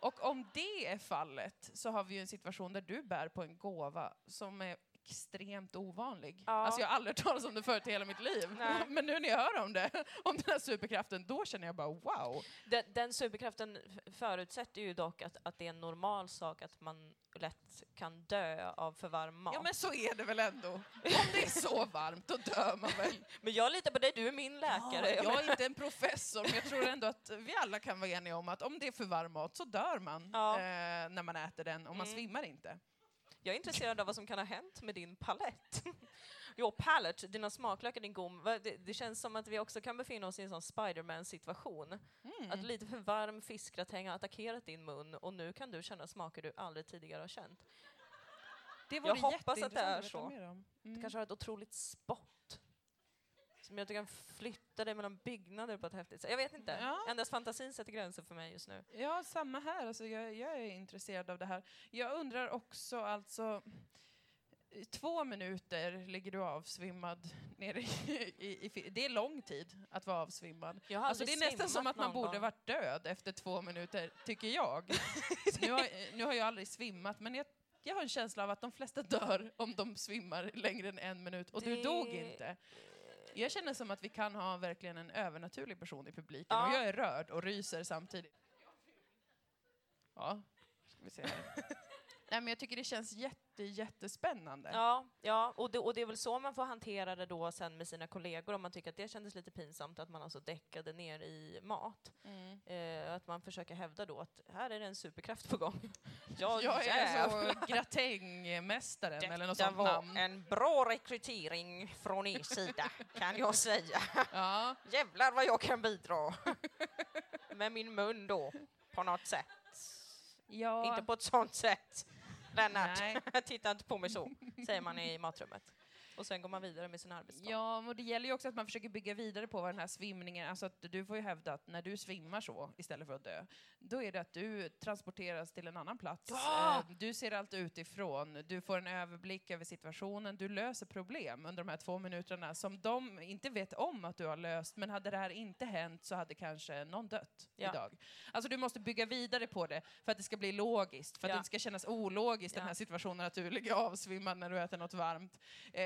Och om det är fallet så har vi ju en situation där du bär på en gåva som är extremt ovanlig. Ja. Alltså jag har aldrig hört talas om det förut i hela mitt liv. Nej. Men nu när jag hör om det, om den här superkraften, då känner jag bara wow. Den, den superkraften förutsätter ju dock att, att det är en normal sak att man lätt kan dö av för varm mat. Ja men så är det väl ändå. Om det är så varmt, då dör man väl. Men jag litar på dig, du är min läkare. Ja, jag är inte en professor, men jag tror ändå att vi alla kan vara eniga om att om det är för varm mat så dör man Ja. eh, när man äter den och man Mm. svimmar inte. Jag är intresserad av vad som kan ha hänt med din palett. Jo, palette, dina smaklökar, din gom. Det, det känns som att vi också kan befinna oss i en sån Spiderman-situation. Mm. Att lite för varm fiskgratäng har attackerat din mun och nu kan du känna smaker du aldrig tidigare har känt. Det Jag vore hoppas att det är så. om. Du Mm. kanske har ett otroligt spott. Som gör att du kan flytta dig mellan byggnader på ett häftigt sätt. Jag vet inte. Ja. Endast fantasin sätter gränser för mig just nu. Ja, samma här. Alltså, jag, jag är intresserad av det här. Jag undrar också, alltså, två minuter ligger du avsvimmad nere i, i, i Det är lång tid att vara avsvimmad. Alltså, det är nästan som att man borde gång. varit död efter två minuter, tycker jag. nu, har, nu har jag aldrig svimmat, men jag, jag har en känsla av att de flesta dör om de svimmar längre än en minut. Och du Det- dog inte. Jag känner som att vi kan ha verkligen en övernaturlig person i publiken. Ja. Och jag är rörd och ryser samtidigt. Ja, ska vi se här. Nej, men jag tycker det känns jätte, jättespännande. Ja, ja och, det, och det är väl så man får hantera det då sen med sina kollegor om man tycker att det kändes lite pinsamt att man alltså däckade ner i mat. Mm. Eh, att man försöker hävda då att här är det en superkraft på gång. Ja, Jag är jävlar. så gratängmästaren eller något sånt var namn. en bra rekrytering från er sida, kan jag säga. Ja. Jävlar vad jag kan bidra. Med min mun då, på något sätt. ja. Inte på ett sånt sätt. Lennart, titta inte på mig så, säger man i matrummet. Och sen går man vidare med sin arbetsdag. Ja, och det gäller ju också att man försöker bygga vidare på vad den här svimningen, alltså att du får ju hävda att när du svimmar så istället för att dö, då är det att du transporteras till en annan plats. Ja! Eh, Du ser allt utifrån, du får en överblick över situationen, du löser problem under de här två minuterna som de inte vet om att du har löst, men hade det här inte hänt så hade kanske någon dött Ja. idag. Alltså du måste bygga vidare på det för att det ska bli logiskt, för att Ja. det inte ska kännas ologiskt den här situationen att du ligger avsvimmad när du äter något varmt. Eh,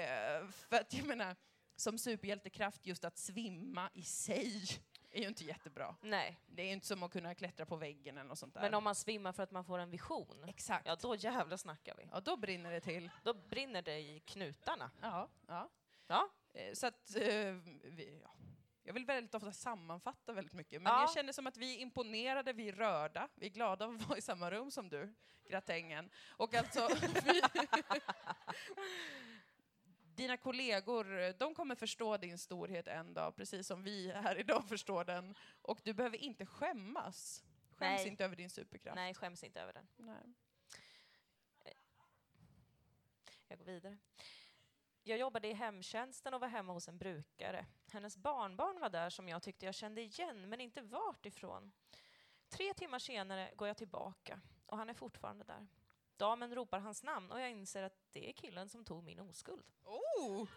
för att jag menar, som superhjältekraft, just att svimma i sig är ju inte jättebra. Nej, Det är ju inte som att kunna klättra på väggen eller något sånt där. men om man svimmar för att man får en vision, Exakt. ja Ja. då jävlar snackar vi. då brinner det till. Då brinner det i knutarna. Ja, ja. Ja, Eh, Så att, eh, vi, ja. Jag vill väldigt ofta sammanfatta väldigt mycket, men Ja. jag känner som att vi är imponerade, vi är rörda, vi är glada att vara i samma rum som du, gratängen. Och alltså, vi, dina kollegor, de kommer förstå din storhet en dag, precis som vi här idag förstår den. Och du behöver inte skämmas. Skäms Nej. inte över din superkraft. nej skäms inte över den. Nej. Jag går vidare. Jag jobbade i hemtjänsten och var hemma hos en brukare. Hennes barnbarn var där som jag tyckte jag kände igen, men inte vart ifrån. Tre timmar senare går jag tillbaka och han är fortfarande där. Damen ropar hans namn och jag inser att det är killen som tog min oskuld. Oh!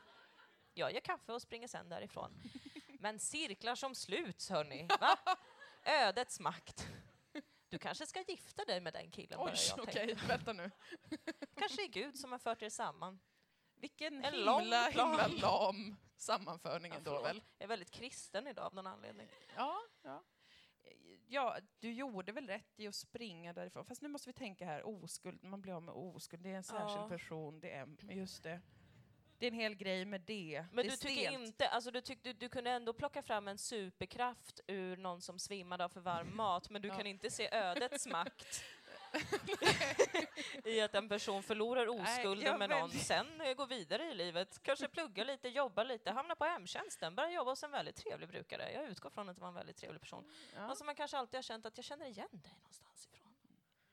Jag ger kaffe och springer sen därifrån. Men cirklar som sluts, hörni. Va? Ödets makt. Du kanske ska gifta dig med den killen, Oj, jag okej, tänka. vänta nu. Kanske är Gud som har fört er samman. Vilken En himla, himla lam sammanförning Ja, ändå väl? Jag är väldigt kristen idag av någon anledning. Ja, ja. Ja, du gjorde väl rätt i att springa därifrån. Fast nu måste vi tänka här, oskuld, man blir av med oskuld, det är en särskild Ja. person, det är, just det. Det är en hel grej med det. Men det du tycker stelt. inte, alltså du, tyckte, du kunde ändå plocka fram en superkraft ur någon som svimmade av för varm mat, men du Ja. kan inte se ödets makt i att en person förlorar Nej, oskulden jag med någon, väldigt- sen eh, går vidare i livet, kanske pluggar lite, jobbar lite, hamnar på hemtjänsten, börjar jobba hos en väldigt trevlig brukare. Jag utgår från att det var en väldigt trevlig person. Ja. Alltså man kanske alltid har känt att jag känner igen dig någonstans ifrån.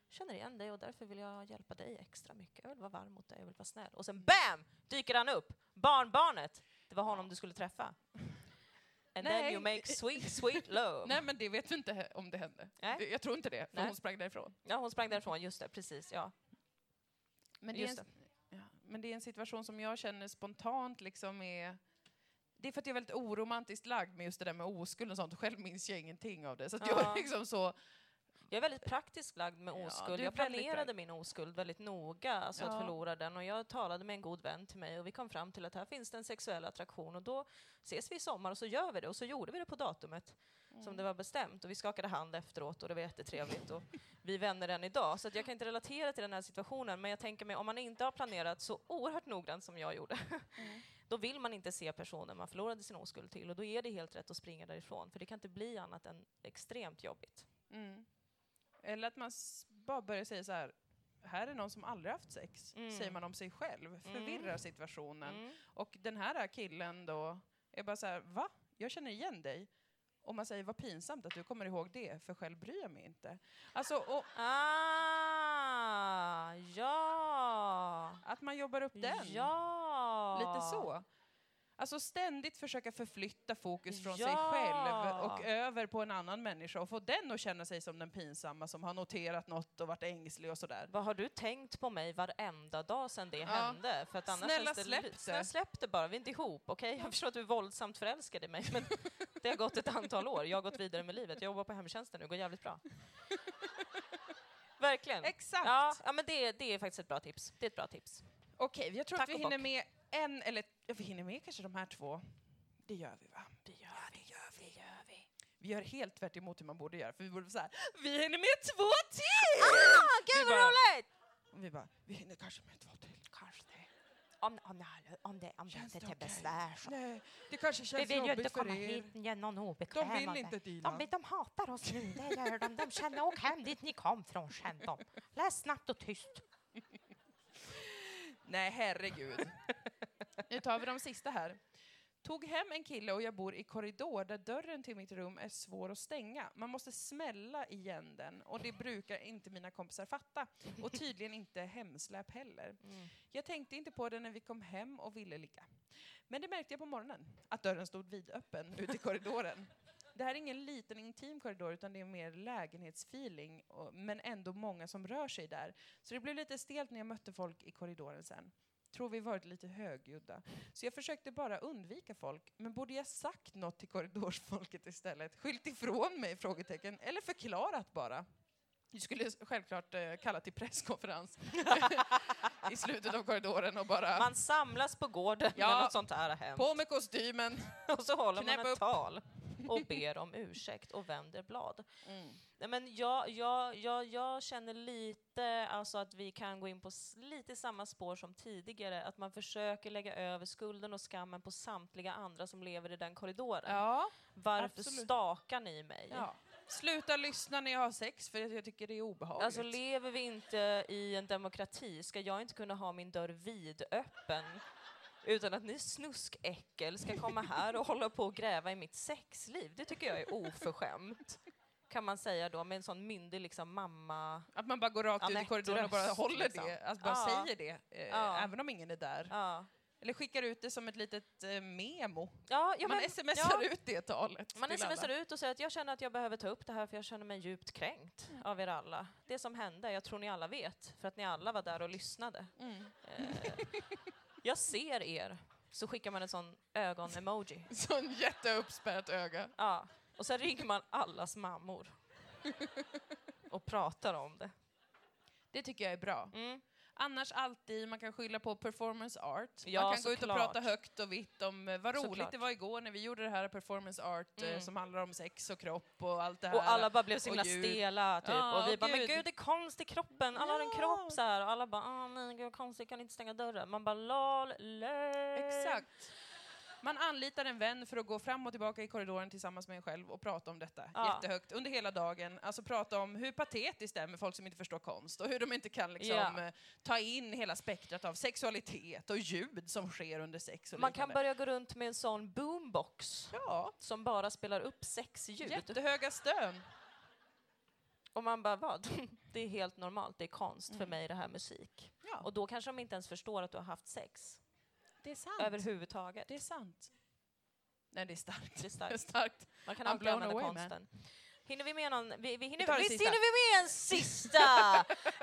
Jag känner igen dig och därför vill jag hjälpa dig extra mycket. Jag vill vara varm mot dig, jag vill vara snäll. Och sen BAM! Dyker han upp! Barnbarnet! Det var honom du skulle träffa. And then Nej. you make sweet, sweet love. Nej, men det vet vi inte om det hände. Nej. Jag tror inte det, för Nej. hon sprang därifrån. Ja, hon sprang därifrån, just det, precis. Ja. Men det, en, ja, men det är en situation som jag känner spontant liksom är... Det är för att jag är väldigt oromantiskt lagd med just det där med oskuld och sånt. Själv minns jag ingenting av det. Så jag Ja. är liksom så... Jag är väldigt praktiskt lagd med Ja, oskuld. är jag planerade min oskuld väldigt noga, alltså Ja. att förlora den. Och jag talade med en god vän till mig och vi kom fram till att här finns det en sexuell attraktion och då ses vi i sommar och så gör vi det. Och så gjorde vi det på datumet som det var bestämt och vi skakade hand efteråt och det var jättetrevligt och vi är vänner än idag. Så jag kan inte relatera till den här situationen men jag tänker mig om man inte har planerat så oerhört noggrant som jag gjorde då vill man inte se personen man förlorade sin oskuld till och då är det helt rätt att springa därifrån för det kan inte bli annat än extremt jobbigt. Mm. Eller att man bara börjar säga så här, här är någon som aldrig haft sex, Mm. säger man om sig själv, förvirrar Mm. situationen. Mm. Och den här killen då är bara så här, va? Jag känner igen dig. Och man säger, vad pinsamt att du kommer ihåg det, för själv bryr jag mig inte. Alltså, och Ah, ja! att man jobbar upp den. Ja! Lite så. Alltså ständigt försöka förflytta fokus från sig Ja. själv och över på en annan människa och få den att känna sig som den pinsamma som har noterat något och varit ängslig och sådär. Vad har du tänkt på mig varenda dag sedan det hände? För att annars Snälla, släpp det. Snälla släpp det bara, vi är inte ihop, okej? Jag förstår att du är våldsamt förälskad i mig, men det har gått ett antal år. Jag har gått vidare med livet. Jag jobbar på hemtjänsten nu, det går jävligt bra. Verkligen. Exakt! Ja, ja men det, det är faktiskt ett bra tips. Det är ett bra tips. Okej, jag tror Tack att vi hinner bock. med en, eller ja, vi hinner med kanske de här två. Det gör vi va? Det gör vi. Det gör vi. Gör vi. Vi gör helt tvärt emot hur man borde göra, för vi borde så här, vi hinner med två till! Ah, Vi gud vad roligt! Vi bara, vi hinner kanske med två till. Kanske det. Om, om, det, om det, om det inte det är till okej? besvär så. Nej, det kanske Vi känns vill ju inte komma er. hit igen någon De vill inte deala. De, de hatar oss nu, det gör de. De känner åk hem dit ni kom från, känn dem. Läs snabbt och tyst. Nej, herregud. Nu tar vi de sista här. Tog hem en kille och jag bor i korridor där dörren till mitt rum är svår att stänga. Man måste smälla igen den och det brukar inte mina kompisar fatta. Och tydligen inte hemsläp heller. Jag tänkte inte på det när vi kom hem och ville ligga. Men det märkte jag på morgonen, att dörren stod vidöppen ute i korridoren. Det här är ingen liten intim korridor utan det är mer lägenhetsfeeling, och, men ändå många som rör sig där. Så det blev lite stelt när jag mötte folk i korridoren sen. Tror vi varit lite högljudda. Så jag försökte bara undvika folk, men borde jag sagt något till korridorsfolket istället? Skylt ifrån mig? Frågetecken. Eller förklarat bara? Jag skulle självklart eh, kalla till presskonferens i slutet av korridoren och bara Man samlas på gården Ja. när något sånt här har hänt. på med kostymen. Och så håller man ett upp. tal och ber om ursäkt och vänder blad. Mm. Nej, men jag, jag, jag, jag känner lite alltså att vi kan gå in på lite samma spår som tidigare, att man försöker lägga över skulden och skammen på samtliga andra som lever i den korridoren. Ja, Varför absolut. stakar ni mig? ja. Sluta lyssna när jag har sex för jag tycker det är obehagligt. Alltså lever vi inte i en demokrati, ska jag inte kunna ha min dörr vidöppen utan att ni snuskäckel ska komma här och hålla på och gräva i mitt sexliv? Det tycker jag är oförskämt. Kan man säga då med en sån myndig liksom mamma... Att man bara går rakt ut i korridoren och bara Röst, håller liksom. det, alltså bara Ja. säger det, eh, Ja. även om ingen är där. Ja, Eller skickar ut det som ett litet eh, memo. ja, man men, smsar ut det talet Man smsar alla. ut och säger att jag känner att jag behöver ta upp det här för jag känner mig djupt kränkt av er alla. Det som hände, jag tror ni alla vet, för att ni alla var där och lyssnade. Mm. Eh, jag ser er. Så skickar man en sån ögon-emoji. Sån jätteuppspärrat öga. Ja. Och sen ringer man allas mammor. och pratar om det. Det tycker jag är bra. Mm. Annars alltid, man kan skylla på performance art. Ja, man kan gå ut och såklart. prata högt och vitt om eh, vad roligt Såklart. det var igår när vi gjorde det här performance art eh, Mm. som handlar om sex och kropp och allt det här. Och alla bara blev så himla stela typ. Ja, och vi och bara, men gud. gud det är konst i kroppen. Alla har en Ja. kropp så här. Och alla bara, ah, nej gud konstigt, kan inte stänga dörren. Man bara, lol, lol. Exakt. Man anlitar en vän för att gå fram och tillbaka i korridoren tillsammans med en själv och prata om detta Ja. jättehögt under hela dagen. Alltså prata om hur patetiskt det är med folk som inte förstår konst och hur de inte kan liksom, Ja. eh, ta in hela spektrat av sexualitet och ljud som sker under sex och Man kan liknande. börja gå runt med en sån boombox Ja, som bara spelar upp sexljud. jättehöga stön. Och man bara, vad? Det är helt normalt, det är konst. För Mm. mig är det här musik. Ja, Och då kanske de inte ens förstår att du har haft sex. Det är sant. Överhuvudtaget. Det är sant. Nej, det är starkt. Det är Det är starkt. starkt. Man kan I'm alltid använda away, man. konsten. Hinner vi med någon? Vi, vi hinner, det visst sista. hinner vi med en sista?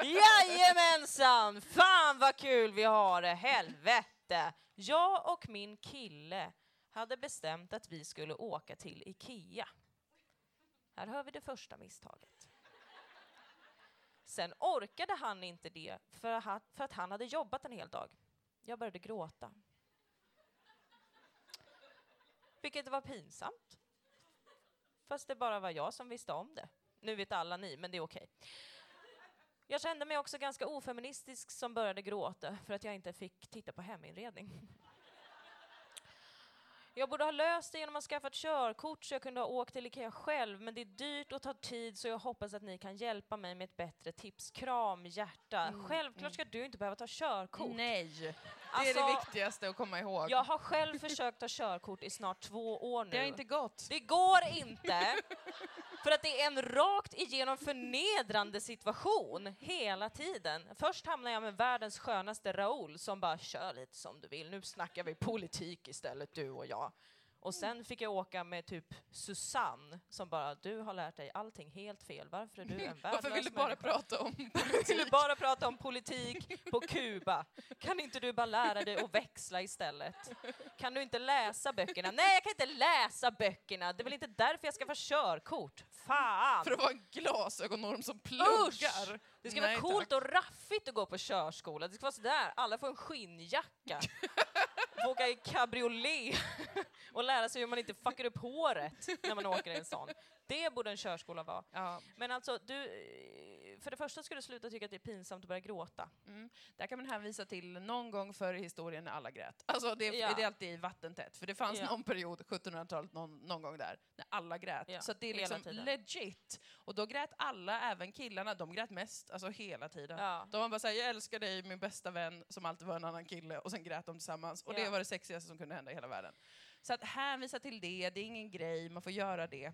Jajamensan! Fan vad kul vi har det, helvete! Jag och min kille hade bestämt att vi skulle åka till Ikea. Här hör vi det första misstaget. Sen orkade han inte det för att han hade jobbat en hel dag. Jag började gråta. Vilket var pinsamt. Fast det bara var jag som visste om det. Nu vet alla ni, men det är okej. Jag kände mig också ganska ofeministisk som började gråta för att jag inte fick titta på heminredning. Jag borde ha löst det genom att skaffa ett körkort så jag kunde ha åkt till Ikea själv, men det är dyrt och tar tid så jag hoppas att ni kan hjälpa mig med ett bättre tips. Kram, hjärta. Mm, Självklart ska du inte behöva ta körkort. Nej, det är Alltså, det viktigaste att komma ihåg. Jag har själv försökt ta körkort i snart två år nu. Det har inte gått. Det går inte! För att det är en rakt igenom förnedrande situation hela tiden. Först hamnar jag med världens skönaste Raoul som bara kör lite som du vill. Nu snackar vi politik istället du och jag. Och sen fick jag åka med typ Susanne som bara, du har lärt dig allting helt fel. Varför är du en värdelös Varför vill du bara människa?" prata om Vill du bara prata om politik på Kuba? Kan inte du bara lära dig att växla istället? Kan du inte läsa böckerna? Nej, jag kan inte läsa böckerna. Det är väl inte därför jag ska få körkort? Fan! för att vara en glasögonorm som pluggar? Det ska Nej, vara coolt tack. och raffigt att gå på körskola. Det ska vara sådär, alla får en skinnjacka. Få åka i cabriolet och lära sig hur man inte fuckar upp håret när man åker i en sån. Det borde en körskola vara. Ja. Men alltså, du, för det första ska du sluta tycka att det är pinsamt att börja gråta. Mm. Där kan man hänvisa till någon gång förr i historien när alla grät. Alltså det, Ja. det är alltid vattentätt, för det fanns Ja. någon period, 1700-talet, någon, någon gång där, när alla grät. Ja, Så det är liksom legit. Och då grät alla, även killarna, de grät mest, alltså hela tiden. Ja. De var bara såhär, jag älskar dig, min bästa vän, som alltid var en annan kille, och sen grät de tillsammans. Och det var det sexigaste som kunde hända i hela världen. Så att hänvisa till det, det är ingen grej, man får göra det.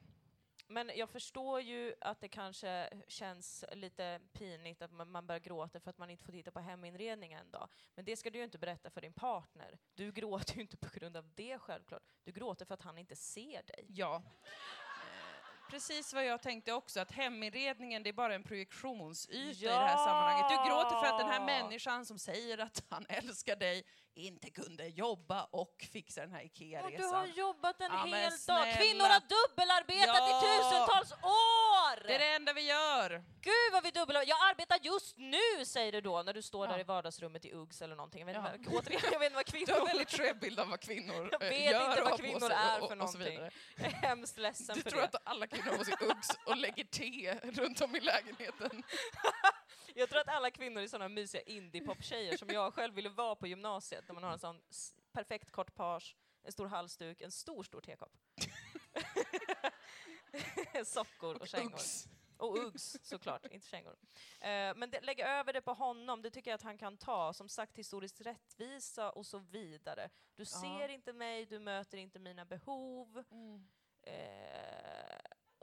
Men jag förstår ju att det kanske känns lite pinigt att man börjar gråta för att man inte får titta på heminredningen en dag. Men det ska du ju inte berätta för din partner. Du gråter ju inte på grund av det självklart. Du gråter för att han inte ser dig. Ja. Eh, Precis vad jag tänkte också, att heminredningen det är bara en projektionsyta i det här Ja! sammanhanget. Du gråter för att den här människan som säger att han älskar dig inte kunde jobba och fixa den här IKEA-resan. du har jobbat en Ja, hel dag. Kvinnor har dubbelarbetat Ja! i tusentals år! Det är det enda vi gör! Gud vad vi dubbelarbetar. Jag arbetar just nu, säger du då när du står Ja. där i vardagsrummet i Uggs eller någonting. Jag vet, inte Ja. vad, återigen, jag vet inte vad Du har kvinnor... en väldigt skev bild av vad kvinnor Jag eh, vet gör inte vad kvinnor är för någonting. Jag är hemskt ledsen Du för tror det. att alla kvinnor har på sig Uggs och lägger te runt om i lägenheten. Jag tror att alla kvinnor är såna mysiga indie-pop-tjejer som jag själv ville vara på gymnasiet, när man har en sån perfekt kort page, en stor halsduk, en stor, stor tekopp. Sockor och, kängor. Uggs. Och Uggs såklart, inte kängor. Eh, men det, lägg över det på honom, det tycker jag att han kan ta. Som sagt, historisk rättvisa och så vidare. Du ser inte mig, du möter inte mina behov. Eh,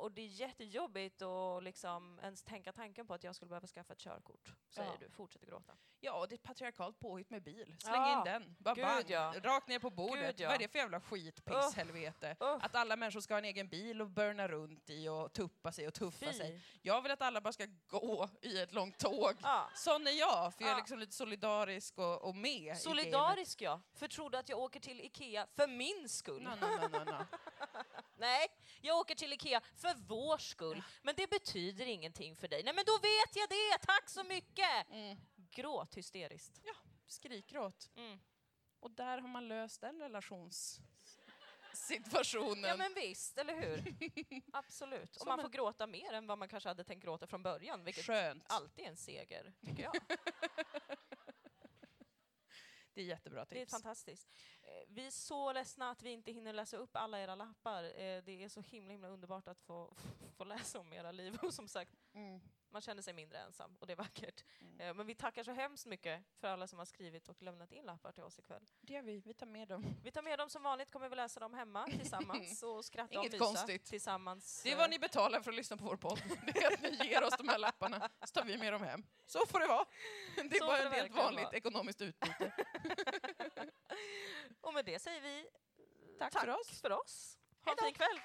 och det är jättejobbigt att liksom ens tänka tanken på att jag skulle behöva skaffa ett körkort, säger Ja. du. Fortsätter gråta. Ja, och det är ett patriarkalt påhitt med bil. Släng Ja. in den. Bara Gud, bang. ja. Rakt ner på bordet. Gud. Vad är det för jävla skit, piss, Uff. helvete? Uff. Att alla människor ska ha en egen bil och burna runt i och tuppa sig och tuffa Fy. sig. Jag vill att alla bara ska gå i ett långt tåg. Ja. Sån är jag, för jag är liksom lite solidarisk och, och med. Solidarisk ja, för tror du att jag åker till Ikea för min skull? No, no, no. Nej, jag åker till Ikea för vår skull. Men det betyder ingenting för dig. Nej men då vet jag det, tack så mycket! Mm. Gråt hysteriskt. Skrikgråt. Mm. Och där har man löst den relationssituationen. Ja men visst, eller hur? Absolut. Och man får gråta mer än vad man kanske hade tänkt gråta från början, vilket Skönt. alltid är en seger, tycker jag. Det är jättebra Det är tips. fantastiskt. Eh, Vi är så ledsna att vi inte hinner läsa upp alla era lappar. Eh, Det är så himla, himla underbart att få, få läsa om era liv. Och som sagt, Mm. man känner sig mindre ensam och det är vackert. Mm. Eh, Men vi tackar så hemskt mycket för alla som har skrivit och lämnat in lappar till oss ikväll. Det gör vi, vi tar med dem. Vi tar med dem som vanligt, kommer vi läsa dem hemma tillsammans och skratta och Inget mysa konstigt. tillsammans. Det är vad ni betalar för att lyssna på vår podd. Det är att ni ger oss de här lapparna, så tar vi med dem hem. Så får det vara. Det är Så bara ett helt vanligt vara. ekonomiskt utbyte. Och med det säger vi tack, tack för oss. För oss. Ha en fin kväll!